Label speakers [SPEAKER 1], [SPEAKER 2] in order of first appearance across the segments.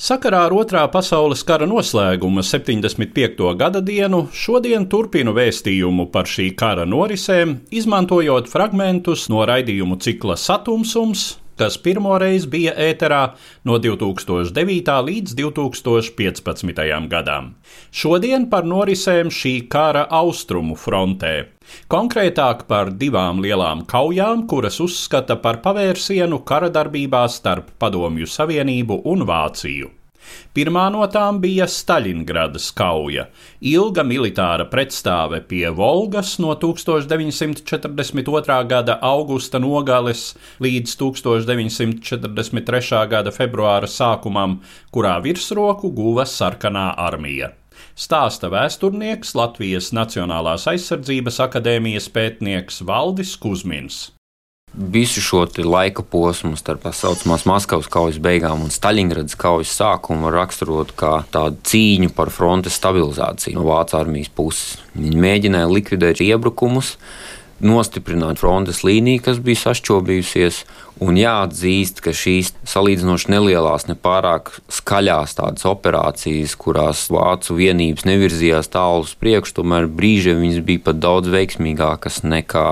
[SPEAKER 1] Sakarā ar Otrā pasaules kara noslēguma 75. gada dienu šodien turpinu vēstījumu par šī kara norisēm, izmantojot fragmentus no raidījumu cikla Satumsums, kas pirmoreiz bija ēterā no 2009. līdz 2015. gadam. Šodien par norisēm šī kara austrumu frontē. Konkrētāk par divām lielām kaujām, kuras uzskata par pavērsienu kara darbībā starp Padomju Savienību un Vāciju. Pirmā no tām bija Staļingradas kauja, ilga militāra pretstāve pie Volgas no 1942. gada augusta nogales līdz 1943. gada februāra sākumam, kurā virsroku guva sarkanā armija stāsta vēsturnieks Latvijas Nacionālās aizsardzības akadēmijas pētnieks Valdis Kusmins.
[SPEAKER 2] Visu šo laika posmu starp tā saucamās Maskavas kaujas beigām un Staļingradas kaujas sākumu var raksturot kā tādu cīņu par frontes stabilizāciju no Vācijas armijas puses. Viņi mēģināja likvidēt iebrukumus, nostiprināt frontes līniju, kas bija sašķobījusies, un jāatzīst, ka šīs salīdzinoši nelielās, nepārāk skaļās tādas operācijas, kurās vācu vienības nevirzījās tālu uz priekšu, tomēr brīžiem viņas bija pat daudz veiksmīgākas nekā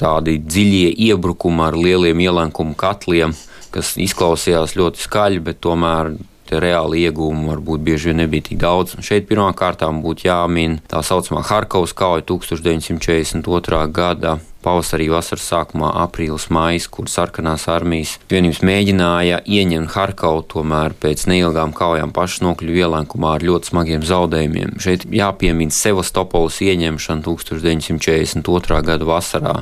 [SPEAKER 2] tādi dziļie iebrukumi ar lieliem ielenkumu katliem, kas izklausījās ļoti skaļi, bet tomēr reāli iegūmi varbūt bieži vien nebija tik daudz. Un šeit pirmkārt būtu jāmin tā saucamā Harkovas kauja 1942. gada pavasarī, vasaras sākumā, aprīlis, maijs, kur sarkanās armijas vienības mēģināja ieņemt Harkovu, tomēr pēc neilgām kaujām pašas nokļuva ielenkumā ar ļoti smagiem zaudējumiem. Šeit jāpiemina Sevastopolis ieņemšana 1942. gada vasarā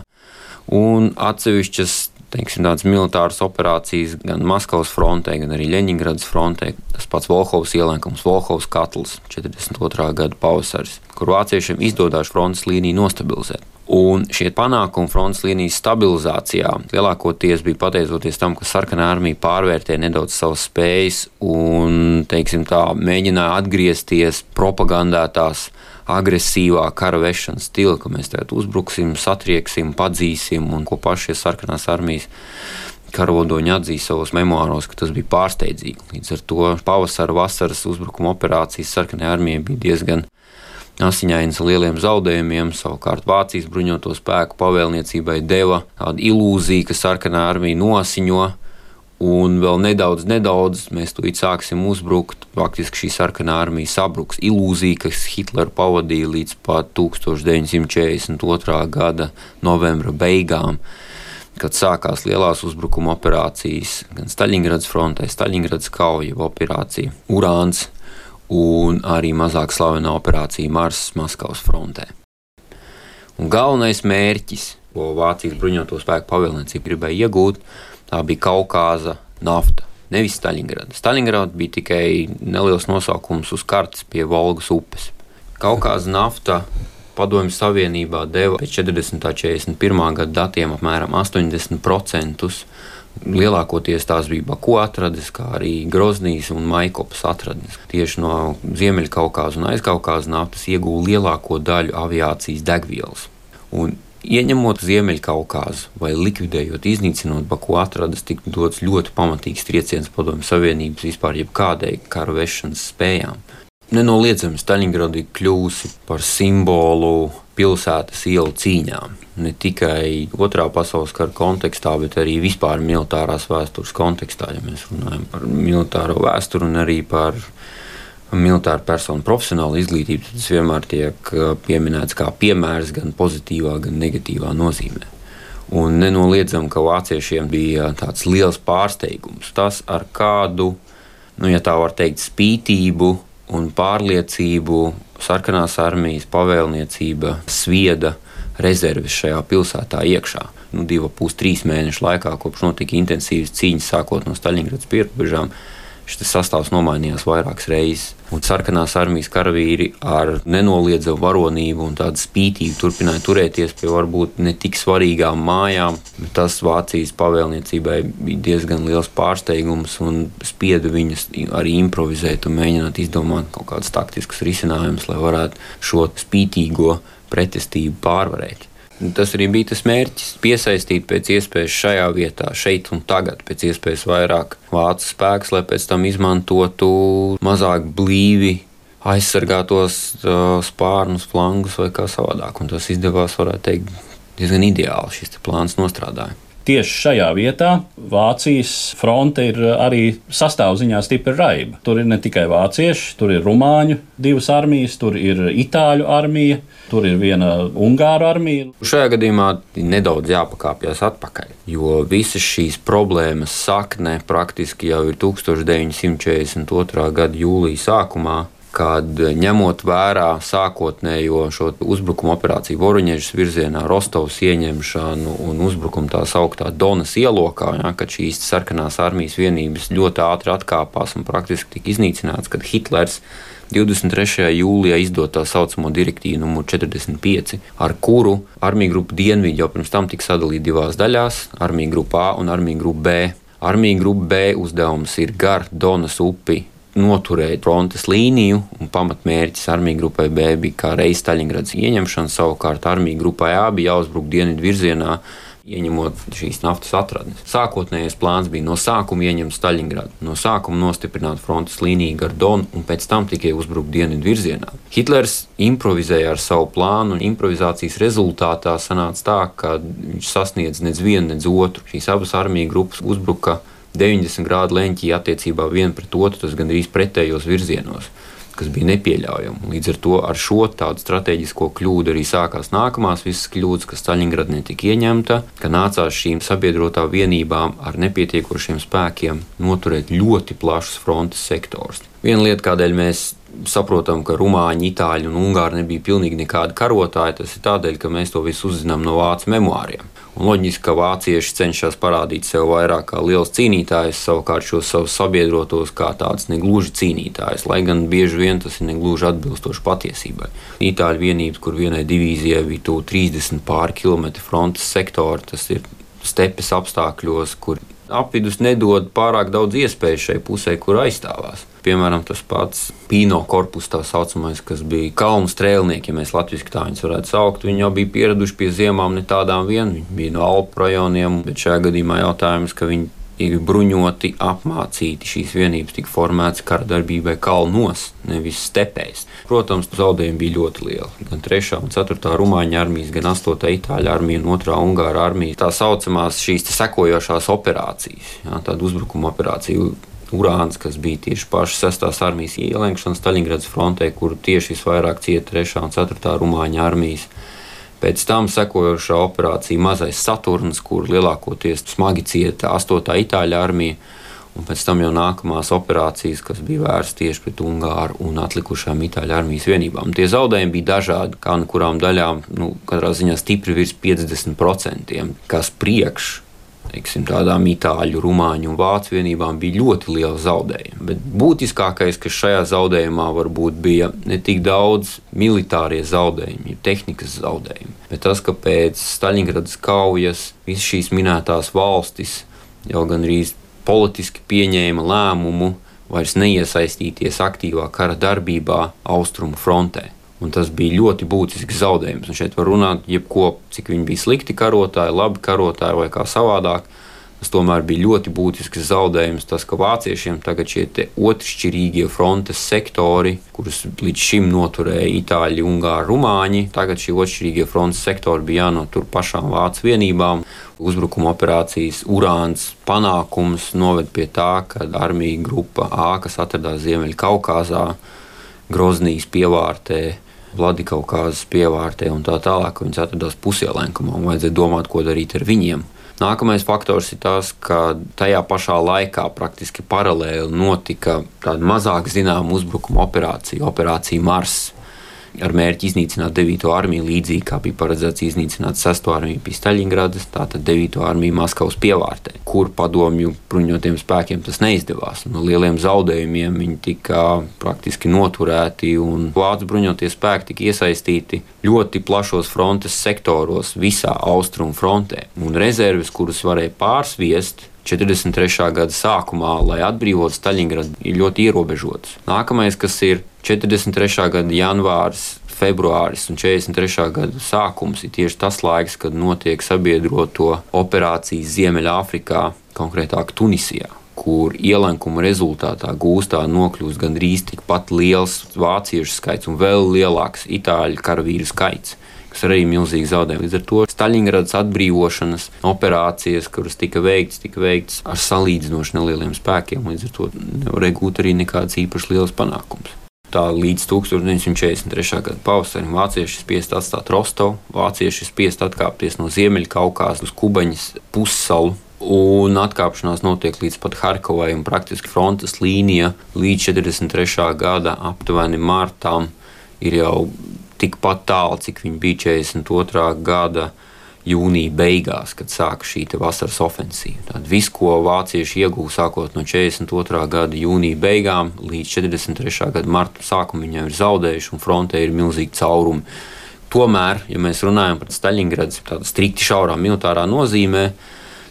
[SPEAKER 2] un atsevišķas teiksim, tādas militāras operācijas gan Maskavas frontē, gan arī Leņņģeradas frontē. Tas pats Volhovs ielēkums, Volhovs katls 42. gada pavasaris, kur vāciešiem izdodas frontes līniju nostabilizēt. Un šie panākumi frontes līnijas stabilizācijā lielākoties bija pateicoties tam, ka sarkanā armija pārvērtēja nedaudz savas spējas un, teiksim tā, mēģināja atgriezties propagandētās agresīvā kara vešanas stila, ka mēs tagad uzbruksim, satrieksim, padzīsim un ko pašie sarkanās armijas karodoņi atzīst savos memoāros, ka tas bija pārsteidzīgi. Līdz ar to pavasara, vasaras uzbrukuma operācijas sarkanajai armijai bija diezgan asiņainas ar lieliem zaudējumiem. Savukārt Vācijas bruņoto spēku pavēlniecībai deva tādu ilūziju, ka sarkanā armija nosiņo. Un vēl nedaudz, nedaudz mēs to sāksim uzbrukt. Faktiski šī sarkanā armija sabruks. Ilūzija, kas Hitleru pavadīja līdz pat 1942. gada novembra beigām, kad sākās lielās uzbrukuma operācijas gan Staļingradas frontē, Staļingradas kauja operācija Urāns un arī mazāk slavenā operācija Mars Maskavas frontē. Un galvenais mērķis, ko Vācijas bruņoto spēku pavēlniecība gribēja iegūt, tā bija Kaukāza nafta. Nevis Staļingrada. Staļingrada bija tikai neliels nosaukums uz kartes pie Volgas upes. Kaukāza nafta Padomju Savienībā deva pēc 40. un 41. gada datiem apmēram 80% Lielākoties tās bija Baku atrades, kā arī Groznijas un Maikopas atrades. Tieši no Ziemeļkaukāza un Aizkaukāza naftas iegūta lielāko daļu aviācijas degvielas. Un Ieņemot Ziemeļkaukāzu vai likvidējot, iznīcinot Baku atradas, tika dots ļoti pamatīgs trieciens Padomju Savienības vispār jebkādai kara vešanas spējām. Nenoliedzami Staļingrada ir kļuvusi par simbolu pilsētas ielu cīņām. Ne tikai otrā pasaules kara kontekstā, bet arī vispār militārās vēstures kontekstā, ja mēs runājam par militāro vēsturi un arī par militāra persona profesionāla izglītība, tas vienmēr tiek uh, pieminēts kā piemērs gan pozitīvā, gan negatīvā nozīmē. Un nenoliedzam, ka vāciešiem bija tāds liels pārsteigums. Tas, ar kādu, nu, ja tā var teikt, spītību un pārliecību sarkanās armijas pavēlniecība svieda rezerves šajā pilsētā iekšā. Nu, divu, pus, trīs mēnešu laikā, kopš notika intensīvas cīņas, sākot no Staļingradas pierobežām, šis sastāvs nomainījās vairākas reizes. Un sarkanās armijas karavīri ar nenoliedzamu varonību un tādu spītību turpināja turēties pie varbūt ne tik svarīgām mājām. Tas Vācijas pavēlniecībai bija diezgan liels pārsteigums un spieda viņus arī improvizēt un mēģināt izdomāt kaut kādus taktiskus risinājumus, lai varētu šo spītīgo pretestību pārvarēt. Tas arī bija tas mērķis - piesaistīt pēc iespējas šajā vietā, šeit un tagad, pēc iespējas vairāk vācu spēkus, lai pēc tam izmantotu mazāk blīvi aizsargātos uh, spārnus, flangus vai kā savādāk. Un tas izdevās, varētu teikt, diezgan ideāli. Šis plāns nostrādāja
[SPEAKER 1] tieši šajā vietā Vācijas fronte ir arī sastāvziņā stipri raiba. Tur ir ne tikai vācieši, tur ir rumāņu divas armijas, tur ir itāļu armija. Tur ir viena Ungāru armija.
[SPEAKER 2] Šajā gadījumā nedaudz jāpakāpjas atpakaļ, jo visas šīs problēmas sakne praktiski jau ir 1942. gada jūlija sākumā, kad ņemot vērā sākotnējo šo uzbrukuma operāciju Voroņģežas virzienā, Rostovas ieņemšanu un uzbrukumu tā sauktā Donas ielokā, ja, kad šīs sarkanās armijas vienības ļoti ātri atkāpās un praktiski tika iznīcināts, kad Hitlers 23. jūlijā izdot tā saucamo direktīvu numur 45, ar kuru armija grupa Dienvidi jau pirms tam tika sadalīta divās daļās - armija grupa A un armija grupa B. Armija grupa B uzdevums ir gar Donas upi noturēt frontes līniju, un pamatmērķis armijas grupai B bija kā reizes Staļingradas ieņemšana. Savukārt armijas grupai A bija jāuzbruk dienvidu virzienā, ieņemot šīs naftas atradnes. Sākotnējais plāns bija no sākuma ieņemt Staļingradu, no sākuma nostiprināt frontes līniju gar Donu un pēc tam tikai uzbrukt dienvidu virzienā. Hitlers improvizēja ar savu plānu, un improvizācijas rezultātā sanāca tā, ka viņš sasniedz nec vienu, nec otru. Šīs abas armijas grupas uzbruka 90 grādu leņķī attiecībā viena pret otru, tas gandrīz pretējos virzienos, kas bija nepieļaujami. Līdz ar to ar šo tādu strateģisko kļūdu arī sākās nākamās visas kļūdas, ka Staļingrada netika ieņemta, ka nācās šīm sabiedrotā vienībām ar nepietiekošiem spēkiem noturēt ļoti plašus frontes sektors. Viena lieta, kādēļ mēs saprotam, ka rumāņi, itāļi un ungāri nebija pilnīgi nekādi karotāji, tas ir tādēļ, ka mēs to visu uzzinām no vācu memoāriem. Loģiski, ka vācieši cenšas parādīt sev vairāk kā liels cīnītājs, savukārt šos savus sabiedrotos kā tādus negluži cīnītājus, lai gan bieži vien tas ir negluži atbilstoši patiesībai. Itāļu vienības, kur vienai divīzijai bija tuvu 30 pāri kilometru frontes sektori, tas ir stepes apstākļos, kur apvidus nedod pārāk daudz iespēju šai pusē, kur aizstāvās. Piemēram, tas pats Pino korpus, tā saucamais, kas bija kalnu strēlnieki, ja mēs latviešu tā viņus varētu saukt. Viņi jau bija pieraduši pie ziemām ne tādām vien, viņi bija no Alpu rajoniem, bet šajā gadījumā jautājums, ka viņi ir bruņoti, apmācīti. Šīs vienības tika formētas kara darbībai kalnos, nevis stepēs. Protams, zaudējumi bija ļoti lieli. Gan 3. un 4. rumāņu armijas, gan 8. itāļu armija un 2. ungāra armija. Tā saucamās šīs sekojošās operācijas, jā, tāda uzbrukuma operācija Urāns, kas bija tieši pašas sestās armijas ielenkšana Staļingradas frontē, kur tieši visvairāk cieta 3. un 4. rumāņu armijas. Pēc tam sekojošā operācija Mazais Saturns, kur lielākoties smagi cieta 8. itāļu armija, un pēc tam jau nākamās operācijas, kas bija vērstas tieši pret Ungāru un atlikušām itāļu armijas vienībām. Tie zaudējumi bija dažādi, kā no kurām daļām, nu, katrā ziņā stipri virs 50%, kas priekš teiksim, tādām itāļu, rumāņu un vācu vienībām bija ļoti liela zaudējuma. Bet būtiskākais, kas šajā zaudējumā varbūt bija ne tik daudz militārie zaudējumi, tehnikas zaudējumi, bet tas, ka pēc Staļingradas kaujas visas šīs minētās valstis jau gandrīz politiski pieņēma lēmumu vairs neiesaistīties aktīvā kara darbībā austrumu frontē. Un tas bija ļoti būtisks zaudējums. Un šeit var runāt, jebko, cik viņi bija slikti karotāji, labi karotāji vai kā savādāk. Tas tomēr bija ļoti būtisks zaudējums, tas, ka vāciešiem tagad šie otršķirīgie frontes sektori, kurus līdz šim noturēja itāļi, ungāri, rumāņi, tagad šie otršķirīgie frontes sektori bija jānotur pašām vācu vienībām. Uzbrukuma operācijas urāns panākums noved pie tā, ka armija grupa A, kas atradās Ziemeļkaukazā, Groznijas pievārtē, Vladikaukāzes pievārtē un tā tālāk, viņas atradās pusielēnkumā un vajadzēja domāt, ko darīt ar viņiem. Nākamais faktors ir tas, ka tajā pašā laikā praktiski paralēli notika tāda mazāk zināma uzbrukuma operācija, operācija Mars ar mērķi iznīcināt 9. armiju, līdzīgi kā bija paredzēts iznīcināt 6. armiju pie Staļingradas, tātad 9. armiju Maskavas pievārtē, kur padomju bruņotiem spēkiem tas neizdevās. No lieliem zaudējumiem viņi tika praktiski noturēti, un vācu bruņotie spēki tika iesaistīti ļoti plašos frontes sektoros visā austrumu frontē, un rezerves, kuras varēja pārsviest, 43. gada sākumā, lai atbrīvotu Staļingradu, ir ļoti ierobežotas. Nākamais, kas ir 43. gada janvāris, februāris un 43. gada sākums ir tieši tas laiks, kad notiek sabiedroto operācijas Ziemeļāfrikā, konkrētāk Tunisijā kur ielenkuma rezultātā gūstā nokļūst gandrīz tikpat liels vāciešu skaits un vēl lielāks itāļu karavīru skaits kas arī milzīgi zaudējumi. Līdz ar to Staļingradas atbrīvošanas operācijas, kuras tika veikts, tika veikts ar salīdzinoši nelieliem spēkiem, līdz ar to nevarēja gūt arī nekāds īpaši liels panākums. Tā līdz 1943. gada pavasarim vācieši spiest atstāt Rostovu, vācieši spiest atkāpties no Ziemeļkaukās uz Kubaņas pussalu. Un atkāpšanās notiek līdz pat Harkovai, un praktiski frontes līnija līdz 43. gada aptuveni martām ir jau tikpat tālu, cik viņi bija 42. gada jūnija beigās, kad sāka šī vasaras ofensīva. Tad viss, ko vācieši ieguva sākot no 42. gada jūnija beigām līdz 43. gada marta sākumam, viņiem ir zaudējuši un frontē ir milzīgi caurumi. Tomēr, ja mēs runājam par Staļingradas tādu strikti šaurā militārā nozīmē,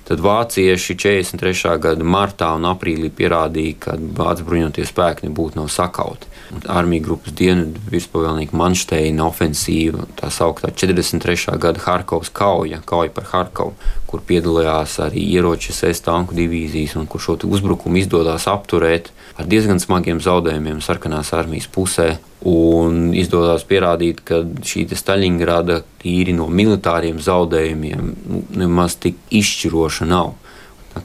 [SPEAKER 2] tad vācieši 43. gada martā un aprīlī pierādīja, ka vācu bruņotie spēki nebūtu nav sakauti armija grupas dienvidu virspavēlnieka Manšteina ofensīva, tā sauktā 43. gada Harkovas kauja, kauja par Harkovu, kur piedalījās arī ieroču S tanku divīzijas un kur šo uzbrukumu izdodas apturēt ar diezgan smagiem zaudējumiem sarkanās armijas pusē. Un izdodas pierādīt, ka šī Staļingrada tīri no militāriem zaudējumiem nu, nemaz tik izšķiroša nav.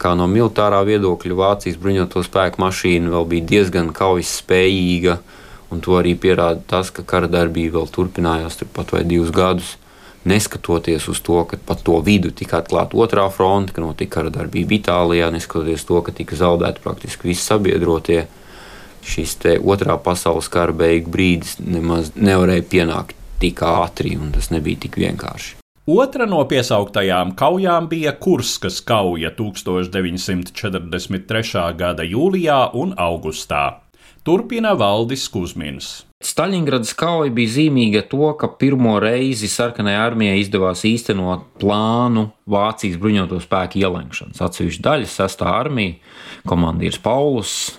[SPEAKER 2] Kā no militārā viedokļa Vācijas bruņoto spēku mašīna vēl bija diezgan kaujas spējīga, un to arī pierāda tas, ka kara darbība vēl turpinājās turpat vai divus gadus. Neskatoties uz to, ka pa to vidu tika atklāta otrā fronte, ka notika kara darbība Itālijā, neskatoties to, ka tika zaudēti praktiski visi sabiedrotie, šis otrā pasaules kara beigu brīdis nemaz nevarēja pienākt tik ātri, un tas nebija tik vienkārši.
[SPEAKER 1] Otra no piesauktajām kaujām bija Kurskas kauja 1943. gada jūlijā un augustā. Turpina Valdis Kusmins.
[SPEAKER 3] Staļingradas kauja bija zīmīga to, ka pirmo reizi sarkanajai armijai izdevās īstenot plānu Vācijas bruņoto spēku ielenkšanas. Atsevišķa daļa, sastā armija, komandieris Paulus,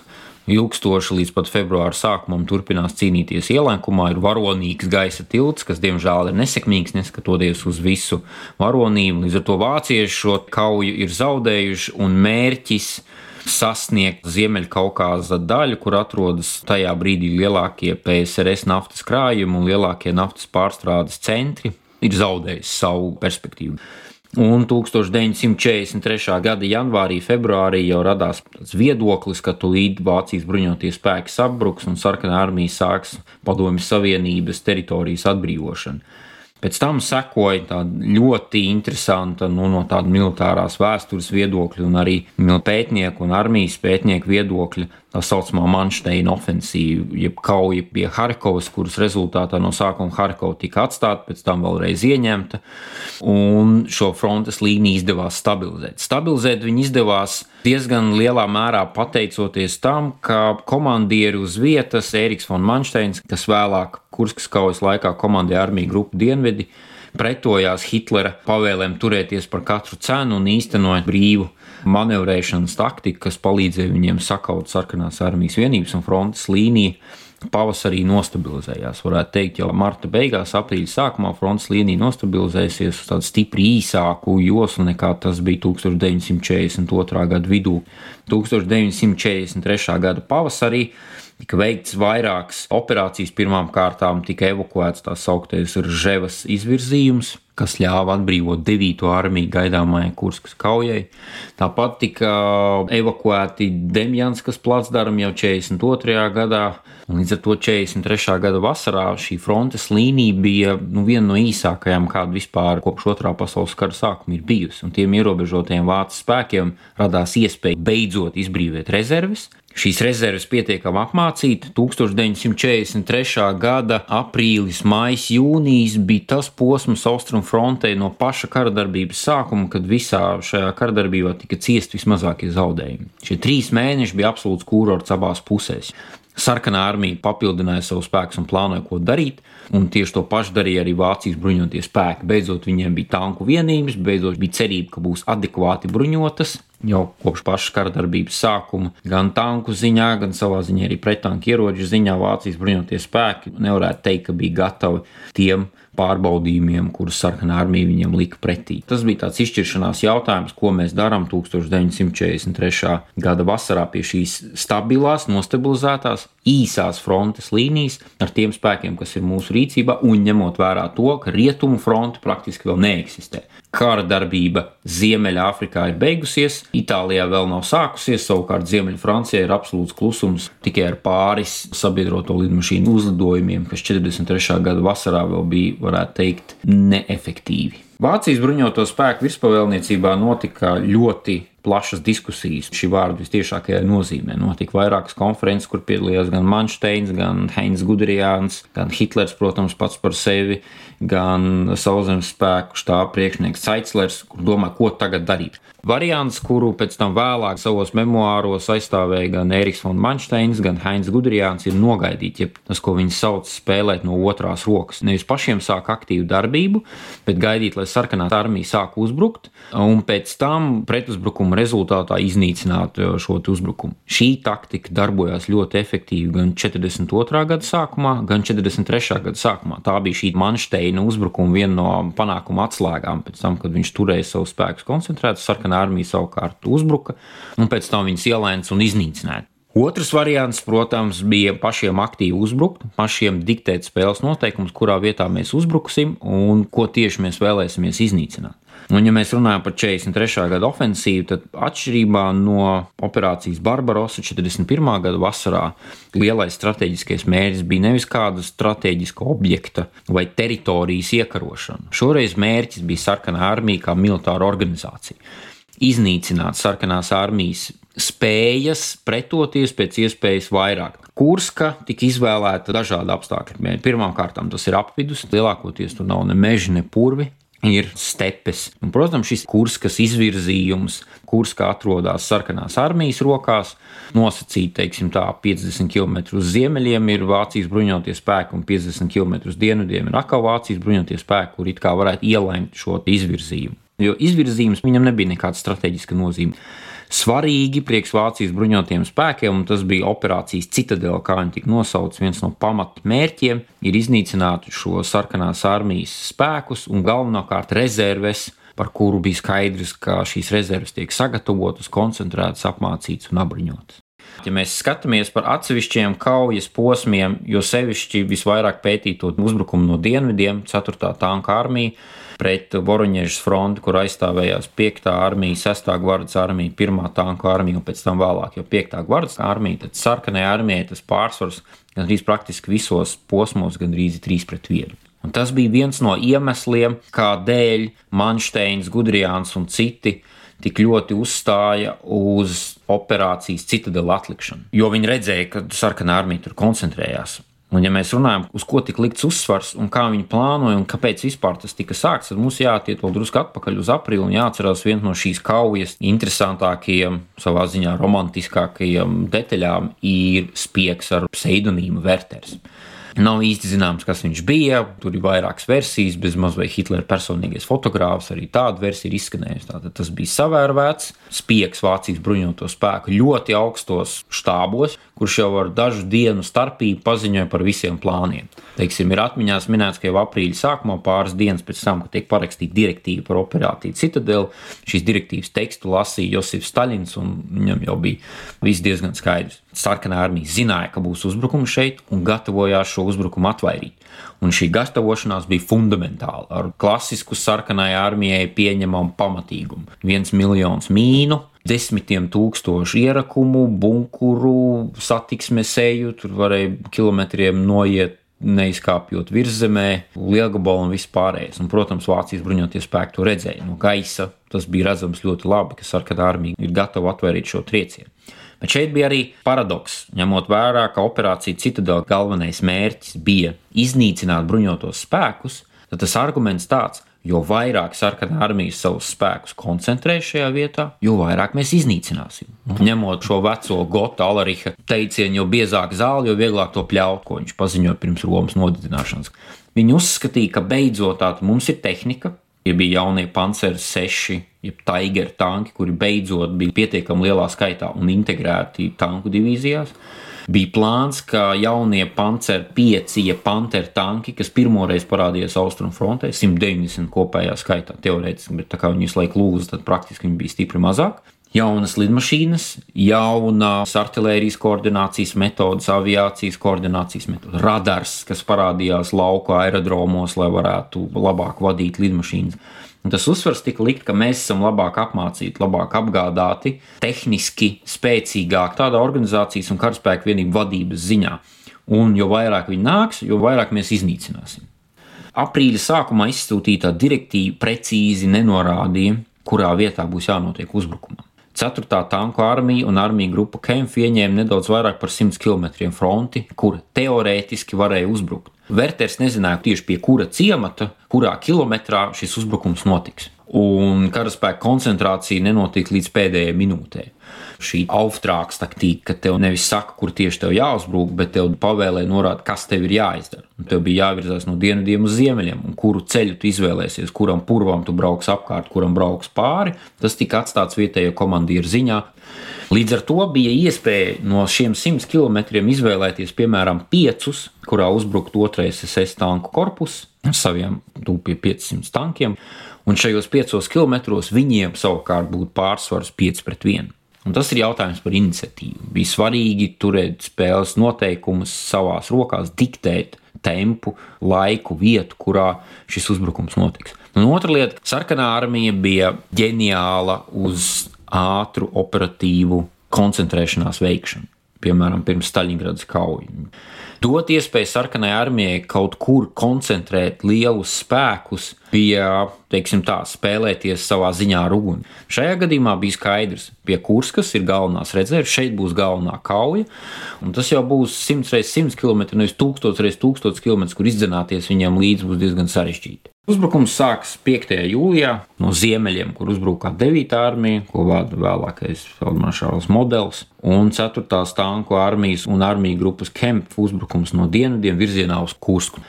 [SPEAKER 3] ilgstoši līdz pat februāra sākumam turpinās cīnīties ielenkumā. Ir varonīgs gaisa tilts, kas diemžēl ir nesekmīgs, neskatoties uz visu varonību. Līdz ar to vācieši šo kauju ir zaudējuši un mērķis sasniegt Ziemeļkaukāza daļu, kur atrodas tajā brīdī lielākie PSRS naftas krājumi un lielākie naftas pārstrādes centri, ir zaudējis savu perspektīvu. Un 1943. gada janvārī, februārī jau radās viedoklis, ka tūlīt Vācijas bruņotie spēki sabruks un sarkanā armija sāks Padomju Savienības teritorijas atbrīvošanu. Pēc tam sekoja ļoti interesanta nu, no tāda militārās vēstures viedokļa un arī pētnieku un armijas pētnieku viedokļa tā saucamā Manšteina ofensīva, jeb kauja pie Harkovas, kuras rezultātā no sākuma Harkova tika atstāta, pēc tam vēlreiz ieņemta, un šo frontes līniju izdevās stabilizēt. Stabilizēt viņi izdevās diezgan lielā mērā pateicoties tam, ka komandieri uz vietas Ēriks von Manšteins, kas vēlāk Kurskas kaujas laikā komandēja armiju grupu Dienvidi, pretojās Hitlera pavēlēm turēties par katru cenu un īstenot brīvu manevrēšanas taktiku, kas palīdzēja viņiem sakaut sarkanās armijas vienības un frontes līniju pavasarī nostabilizējās. Varētu teikt, jau marta beigās, aprīļa sākumā frontes līnija nostabilizēsies uz tādu stipri īsāku joslu nekā tas bija 1942. gada vidū. 1943. gada pavasarī tika veikts vairākas operācijas. Pirmām kārtām tika evakuēts tā sauktais Rževas izvirzījums, kas ļāva atbrīvot 9. armiju gaidāmajai Kurskas kaujai. Tāpat tika evakuēti Demjanskas placdarmi jau 42. gadā. Līdz ar to 43. gada vasarā šī frontes līnija bija nu, viena no īsākajām, kāda vispār kopš otrā pasaules kara sākuma ir bijusi. Un tiem ierobežotajiem vācu spēkiem radās iespēja beidzot izbrīvot rezerves, Šīs rezerves pietiekami apmācīta. 1943. gada aprīlis, maijs, jūnijas bija tas posms austrumfrontē no paša karadarbības sākuma, kad visā šajā karadarbībā tika ciest vismazākie zaudējumi. Šie trīs mēneši bija absolūts kūrorts abās pusēs. Sarkanā armija papildināja savus spēkus un plānoja, ko darīt, un tieši to pašu darīja arī Vācijas bruņotie spēki. Beidzot, viņiem bija tanku vienības, beidzot bija cerība, ka būs adekvāti bruņotas, jau kopš paša kara darbības sākuma, gan tanku ziņā, gan savā ziņā arī pretanku ieroču ziņā Vācijas bruņotie spēki nevarētu teikt, ka bija gatavi tiem pārbaudījumiem, kurus sarkanā armija viņiem lika pretī. Tas bija tāds izšķiršanās jautājums, ko mēs darām 1943. gada vasarā pie šīs stabilās, nostabilizētās, īsās frontes līnijas ar tiem spēkiem, kas ir mūsu rīcībā, un ņemot vērā to, ka rietumu fronte praktiski vēl neeksistē. Kara darbība Ziemeļāfrikā ir beigusies, Itālijā vēl nav sākusies, savukārt Ziemeļfrancijā ir absolūts klusums tikai ar pāris sabiedroto lidmašīnu uzlidojumiem, kas 43. gada vasarā vēl bija, varētu teikt, neefektīvi. Vācijas bruņoto spēku virspavēlniecībā notika ļoti plašas diskusijas. Šī vārda visciešākajā nozīmē. Notika vairākas konferences, kur piedalījās gan Manšteins, gan Heinz Gudrijāns, gan Hitlers, protams, pats par sevi, gan Sauszemes spēku štāba priekšnieks Caislers, kur domā, ko tagad darīt. Variants, kuru pēc tam vēlāk savos memoāros aizstāvēja gan Eriks von Manšteins, gan Heinz Gudrijāns, ir nogaidīt, ja tas, ko viņi sauc, spēlēt no otrās rokas. Nevis pašiem sāk aktīvu darbību, bet gaidīt, lai sarkanā armija sāk uzbrukt, un pēc tam pretuzbrukuma rezultātā iznīcināt uh, šo uzbrukumu. Šī taktika darbojās ļoti efektīvi gan 42. gada sākumā, gan 43. gada sākumā. Tā bija šī Manšteina uzbrukuma viena no panākuma atslēgām pēc tam, kad viņš turēja savus spēkus koncentrētus sarkanā armija savukārt uzbruka, un pēc tam viņas ielēns un iznīcināja. Otrs variants, protams, bija pašiem aktīvi uzbrukt, pašiem diktēt spēles noteikumus, kurā vietā mēs uzbruksim un ko tieši mēs vēlēsimies iznīcināt. Un, ja mēs runājam par 43. gada ofensīvu, tad atšķirībā no operācijas Barbarosa 41. gada vasarā, lielais strateģiskais mērķis bija nevis kāda strateģiska objekta vai teritorijas iekarošana. Šoreiz mērķis bija sarkanā armija kā militāra organizācija iznīcināt sarkanās armijas spējas pretoties pēc iespējas vairāk. Kurska tika izvēlēta dažādu apstākļu. Pirmkārt, tas ir apvidus, lielākoties tur nav ne meži, ne purvi. Ir stepes. Un, protams, šis kurskas izvirzījums, kurs kā atrodas sarkanās armijas rokās, nosacīt, teiksim, tā 50 km uz ziemeļiem ir Vācijas bruņotie spēki, un 50 km uz dienvidiem ir atkal Vācijas bruņotie spēki, kur it kā varētu ielaimt šo izvirzījumu jo izvirzījums viņam nebija nekāda strateģiska nozīme. Svarīgi priekš Vācijas bruņotajiem spēkiem, un tas bija operācijas citadela, kā viņi tika nosaukts, viens no pamatmērķiem, ir iznīcināt šo sarkanās armijas spēkus un galvenokārt rezerves, par kuru bija skaidrs, ka šīs rezerves tiek sagatavotas, koncentrētas, apmācītas un apbruņotas. Ja mēs skatāmies par atsevišķiem kaujas posmiem, jo sevišķi visvairāk pētītot uzbrukumu no dienvidiem, 4. tanka armija, pret Voroņiežas fronti, kur aizstāvējās 5. armija, 6. gvardas armija, 1. tanku armija un pēc tam vēlāk jau 5. gvardas armija, tad sarkanajai armijai tas pārsvars gandrīz praktiski visos posmos gandrīz 3 pret 1. Un tas bija viens no iemesliem, kādēļ Manšteins, Gudrijāns un citi tik ļoti uzstāja uz operācijas citadela atlikšanu. Jo viņi redzēja, ka sarkanā armija tur koncentrējās. Un, ja mēs runājam, uz ko tika likts uzsvars un kā viņi plānoja un kāpēc vispār tas tika sākts, tad mums jātiek vēl drusku atpakaļ uz aprīli un jāatcerās viena no šīs kaujas interesantākajiem, savā ziņā romantiskākajiem detaļām ir spiegs ar pseidonīmu Werters. Nav īsti zināms, kas viņš bija. Tur ir vairākas versijas, bez mazliet Hitlera personīgais fotogrāfs. Arī tāda versija ir izskanējusi. Tātad tas bija savērvēts spiegs Vācijas bruņoto spēku ļoti augstos štābos, kurš jau ar dažu dienu starpību paziņoja par visiem plāniem. Teiksim, ir atmiņās minēts, ka jau aprīļa sākumā, pāris dienas pēc tam, kad tiek parakstīta direktīva par operāciju Citadeli, šīs direktīvas tekstu lasīja Josifs Staļins, un viņam jau bija viss diezgan skaidrs. Sarkanā armija zināja, ka būs uzbrukums šeit un gatavojās šo uzbrukumu atvairīt. Un šī gatavošanās bija fundamentāla ar klasisku sarkanai armijai pieņemamu pamatīgumu. viens miljons mīnu, desmitiem tūkstošu ierakumu, bunkuru, satiksmes eju, tur varēja kilometriem noiet neizkāpjot virzemē, lielgabalu un vispārējais. Un, protams, Vācijas bruņotie spēki to redzēja no gaisa. Tas bija redzams ļoti labi, ka sarkanā armija ir gatava atvairīt šo triecienu. Bet šeit bija arī paradoks, ņemot vērā, ka operācija Citadela galvenais mērķis bija iznīcināt bruņotos spēkus, tad tas arguments tāds, jo vairāk sarkanā armija savus spēkus koncentrē šajā vietā, jo vairāk mēs iznīcināsim. Nu, ņemot šo veco Gota Alariha teicienu, jo biezāk zāle, jo vieglāk to pļaut, ko viņš paziņoja pirms Romas nodedzināšanas. Viņi uzskatīja, ka beidzot tā mums ir tehnika, ja bija jaunie panceri 6, jeb Tiger tanki, kuri beidzot bija pietiekami lielā skaitā un integrēti tanku divīzijās. Bija plāns, ka jaunie panceri 5, ja panter tanki, kas pirmoreiz parādījās austrumfrontē, 190 kopējā skaitā teorētiski, bet tā kā viņi visu laiku lūdza, tad praktiski viņi bija stipri mazāk jaunas lidmašīnas, jaunas artērijas koordinācijas metodas, aviācijas koordinācijas metodas, radars, kas parādījās lauka aerodromos, lai varētu labāk vadīt lidmašīnas. Un tas uzsvars tika likt, ka mēs esam labāk apmācīti, labāk apgādāti, tehniski spēcīgāk tādā organizācijas un karaspēka vienību vadības ziņā. Un jo vairāk viņi nāks, jo vairāk mēs iznīcināsim. Aprīļa sākumā izsūtītā direktīva precīzi nenorādīja, kurā vietā būs jānotiek uzbrukumam. 4. tanku armija un armija grupa Kempf ieņēma nedaudz vairāk par 100 km fronti, kur teorētiski varēja uzbrukt. Verters nezināja tieši pie kura ciemata, kurā kilometrā šis uzbrukums notiks. Un karaspēka koncentrācija nenotika līdz pēdējai minūtei šī auftrāks taktika, ka tev nevis saka, kur tieši tev jāuzbrūk, bet tev pavēlē norāda, kas tev ir jāizdara. Un tev bija jāvirzās no dienvidiem uz ziemeļiem, un kuru ceļu tu izvēlēsies, kuram purvam tu brauks apkārt, kuram brauks pāri. Tas tika atstāts vietējo komandieru ziņā. Līdz ar to bija iespēja no šiem 100 km izvēlēties piemēram 5, kurā uzbrukt otrais SS tanku korpus ar saviem tūpīgi 500 tankiem, un šajos 5 km viņiem savukārt būtu pārsvars 5 pret 1. Un tas ir jautājums par iniciatīvu. Bija svarīgi turēt spēles noteikumus savās rokās, diktēt tempu, laiku, vietu, kurā šis uzbrukums notiks. Un otra lieta - sarkanā armija bija ģeniāla uz ātru operatīvu koncentrēšanās veikšanu. Piemēram, pirms Staļingradas kaujas dot iespēju sarkanai armijai kaut kur koncentrēt lielus spēkus, bija tā, spēlēties savā ziņā ar uguni. Šajā gadījumā bija skaidrs, pie Kurskas ir galvenās rezerves, šeit būs galvenā kauja, tas jau būs 100 x 100 km, nevis 1000 x 1000 km, kur izdzināties viņam līdzi būs diezgan sarežģīti. Uzbrukums sākas 5. jūlijā no ziemeļiem, kur uzbrukā 9. armija, ko vada vēlākais Feldmašāls modelis, un 4. tanku armijas un armiju grupas Kemp uzbrukums no dienvidiem virzienā uz Kursku.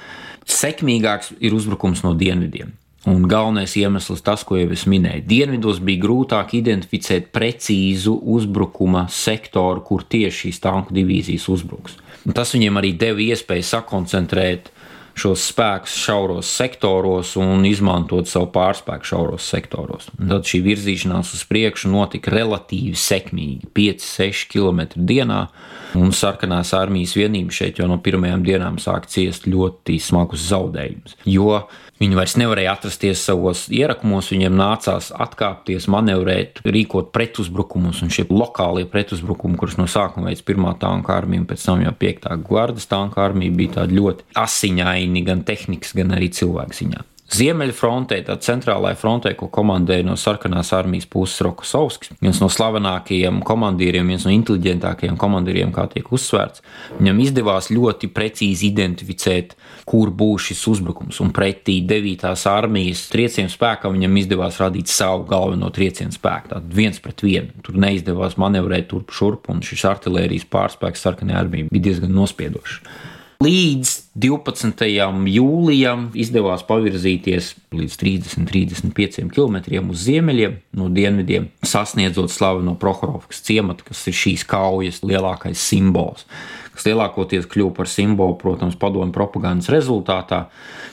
[SPEAKER 3] Sekmīgāks ir uzbrukums no dienvidiem. Un galvenais iemesls tas, ko jau es minēju. Dienvidos bija grūtāk identificēt precīzu uzbrukuma sektoru, kur tieši šīs tanku divīzijas uzbruks. Un tas viņiem arī deva iespēju sakoncentrēt šos spēkus šauros sektoros un izmantot savu pārspēku šauros sektoros. Un tad šī virzīšanās uz priekšu notika relatīvi sekmīgi, 5-6 km dienā, un sarkanās armijas vienība šeit jau no pirmajām dienām sāk ciest ļoti smagus zaudējumus. Jo Viņi vairs nevarēja atrasties savos ierakumos, viņiem nācās atkāpties, manevrēt, rīkot pretuzbrukumus. Un šie lokālie pretuzbrukumi, kurus no sākuma veids pirmā tanka armija pēc tam jau piektā gvardas tanka armija, bija tādi ļoti asiņaini gan tehnikas, gan arī cilvēku ziņā. Ziemeļfrontē, tā centrālajā frontē, ko komandēja no sarkanās armijas puses Rokosovskis, viens no slavenākajiem komandieriem, viens no inteliģentākajiem komandieriem, kā tiek uzsvērts, viņam izdevās ļoti precīzi identificēt, kur būs šis uzbrukums. Un pretī 9. armijas triecienu spēkam viņam izdevās radīt savu galveno triecienu spēku. Tātad viens pret vienu. Tur neizdevās manevrēt turp šurp, un šis artērijas pārspēks sarkanajā armijā bija diezgan nospiedošs. Līdz 12. jūlijam izdevās pavirzīties līdz 30-35 km uz ziemeļiem no dienvidiem, sasniedzot slaveno Prohorovkas ciematu, kas ir šīs kaujas lielākais simbols kas lielākoties kļuva par simbolu, protams, padomu propagandas rezultātā.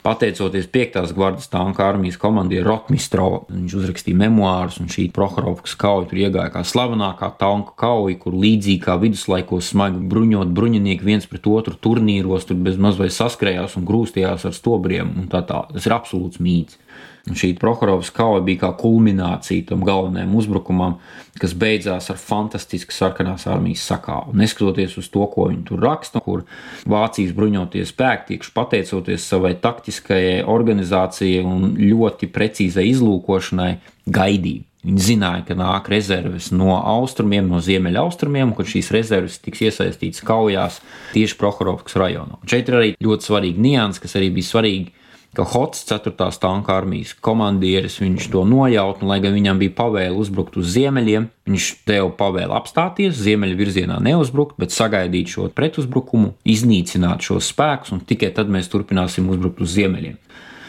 [SPEAKER 3] Pateicoties 5. gvardas tanka armijas komandierim Rotmistrovam, viņš uzrakstīja memoārus, un šī Prohorovkas kauja tur iegāja kā slavenākā tanka kauja, kur līdzīgi kā viduslaikos smagi bruņot bruņinieki viens pret otru turnīros, tur bez maz vai saskrējās un grūstījās ar stobriem un tā tā. Tas ir absolūts mīts. Šī Prohorovas kauja bija kā kulminācija tam galvenajam uzbrukumam, kas beidzās ar fantastisku sarkanās armijas sakāvu. Neskatoties uz to, ko viņi tur raksta, kur Vācijas bruņotie spēki, tieši pateicoties savai taktiskajai organizācijai un ļoti precīzai izlūkošanai, gaidīja. Viņi zināja, ka nāk rezerves no austrumiem, no ziemeļaustrumiem, un ka šīs rezerves tiks iesaistītas kaujās tieši Prohorovas rajonā. Un šeit ir arī ļoti svarīga nianses, kas arī bija svarīga ka Hots, 4. tanka armijas komandieris, to nojaut, un, lai gan viņam bija pavēle uzbrukt uz ziemeļiem, viņš deva pavēli apstāties, ziemeļu virzienā neuzbrukt, bet sagaidīt šo pretuzbrukumu, iznīcināt šos spēkus, un tikai tad mēs turpināsim uzbrukt uz ziemeļiem.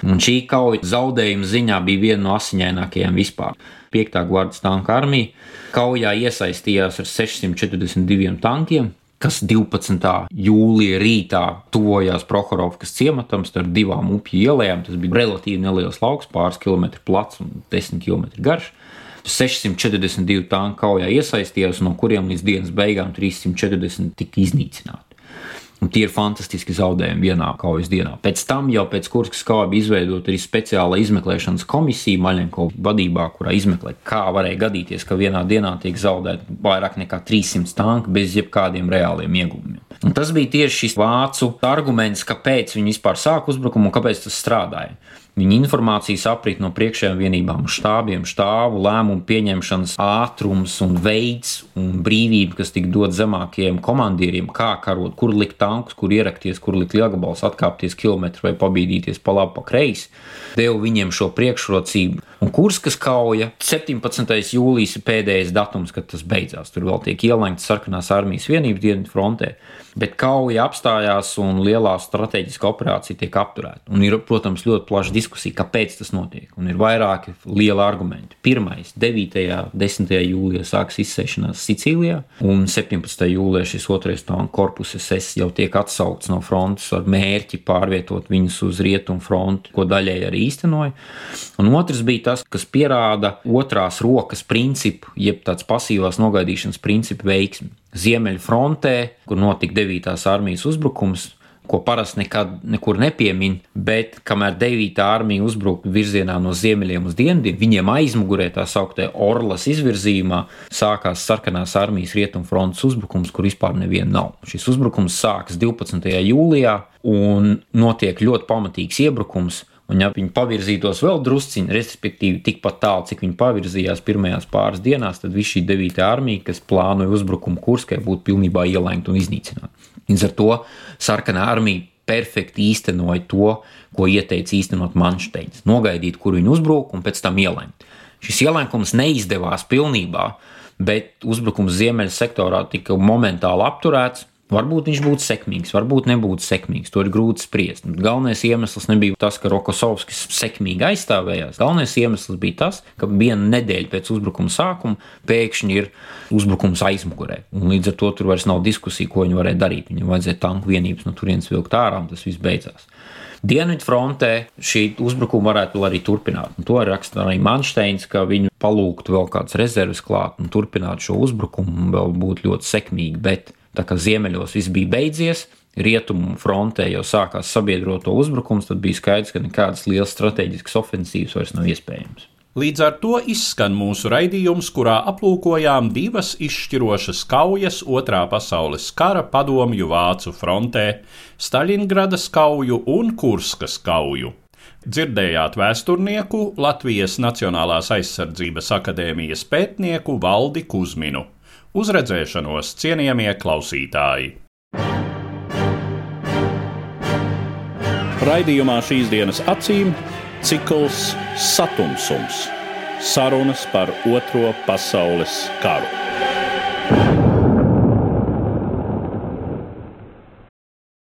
[SPEAKER 3] Un šī kauja zaudējuma ziņā bija viena no asiņainākajām vispār. 5. gvardas tanka armija kaujā iesaistījās ar 642 tankiem, kas 12. jūlijā rītā tuvojās Prohorovkas ciematam starp divām upju ielām. Tas bija relatīvi neliels lauks, pāris kilometru plats un 10 km garš. 642 tanku kaujā iesaistījās, no kuriem līdz dienas beigām 340 tika iznīcināti. Un tie ir fantastiski zaudējumi vienā kaujas dienā. Pēc tam jau pēc Kurskas kauja bija izveidota arī speciāla izmeklēšanas komisija Maļņko vadībā, kurā izmeklē, kā varēja gadīties, ka vienā dienā tiek zaudēti vairāk nekā 300 tanki bez jebkādiem reāliem ieguvumiem. Un tas bija tieši šis vācu arguments, kāpēc viņi vispār sāk uzbrukumu un kāpēc tas strādāja. Viņa informācijas aprit no priekšējām vienībām, štābiem, štāvu, lēmumu pieņemšanas ātrums un veids un brīvība, kas tika dot zemākajiem komandieriem, kā karot, kur likt tankus, kur ierakties, kur likt lielgabals, atkāpties kilometru vai pabīdīties pa labi, pa kreisi, deva viņiem šo priekšrocību. Un Kurskas kauja 17. jūlijas ir pēdējais datums, kad tas beidzās. Tur vēl tiek ielenkta sarkanās armijas vienības dienvidu frontē bet kauja apstājās un lielā strateģiska operācija tiek apturēta. Un ir, protams, ļoti plaša diskusija, kāpēc tas notiek. Un ir vairāki lieli argumenti. Pirmais, 9. un 10. jūlijā sākas izsēšanās Sicīlijā, un 17. jūlijā šis otrais tanku korpus SS jau tiek atsaukts no frontes ar mērķi pārvietot viņus uz rietumu fronti, ko daļēji arī īstenoja. Un otrs bija tas, kas pierāda otrās rokas principu, jeb tāds pasīvās nogaidīšanas principu veiksmi. Ziemeļfrontē, kur notika 9. armijas uzbrukums, ko parasti nekad nekur nepiemin, bet kamēr 9. armija uzbruka virzienā no ziemeļiem uz dienvidiem, viņiem aizmugurē tā sauktā Orlas izvirzījumā sākās sarkanās armijas rietumfrontes uzbrukums, kur vispār neviena nav. Šis uzbrukums sākas 12. jūlijā un notiek ļoti pamatīgs iebrukums. Un, ja viņi pavirzītos vēl drusciņi, respektīvi tikpat tālu, cik viņi pavirzījās pirmajās pāris dienās, tad viss šī 9. armija, kas plānoja uzbrukumu Kurskai, būtu pilnībā ielēgta un iznīcināta. Līdz ar to sarkanā armija perfekti īstenoja to, ko ieteica īstenot Manšteins. Nogaidīt, kur viņi uzbruk, un pēc tam ielēmt. Šis ielēkums neizdevās pilnībā, bet uzbrukums ziemeļu sektorā tika momentāli apturēts Varbūt viņš būtu sekmīgs, varbūt nebūtu sekmīgs. To ir grūti spriest. Galvenais iemesls nebija tas, ka Rokosovskis sekmīgi aizstāvējās. Galvenais iemesls bija tas, ka viena nedēļa pēc uzbrukuma sākuma pēkšņi ir uzbrukums aizmugurē. Un līdz ar to tur vairs nav diskusija, ko viņi varēja darīt. Viņam vajadzēja tanku vienības no turienes vilkt ārā, un tas viss beidzās. Dienvidfrontē šī uzbrukuma varētu arī turpināt. Un to raksta arī Manšteins, ka viņu palūgtu vēl kādas rezerves klāt un turpināt šo uzbrukumu, un vēl būtu ļoti sekmīgi. Bet Tā kā ziemeļos viss bija beidzies, rietumu frontē jau sākās sabiedroto uzbrukums, tad bija skaidrs, ka nekādas lielas strateģiskas ofensīvas vairs nav iespējamas.
[SPEAKER 1] Līdz ar to izskan mūsu raidījums, kurā aplūkojām divas izšķirošas kaujas Otrā pasaules kara padomju vācu frontē - Staļingradas kauju un Kurskas kauju. Dzirdējāt vēsturnieku Latvijas Nacionālās aizsardzības akadēmijas pētnieku Valdi Kusminu. Uz redzēšanos, cienījamie klausītāji! Raidījumā šīs dienas acīm cikls Satumsums - sarunas par Otro pasaules karu.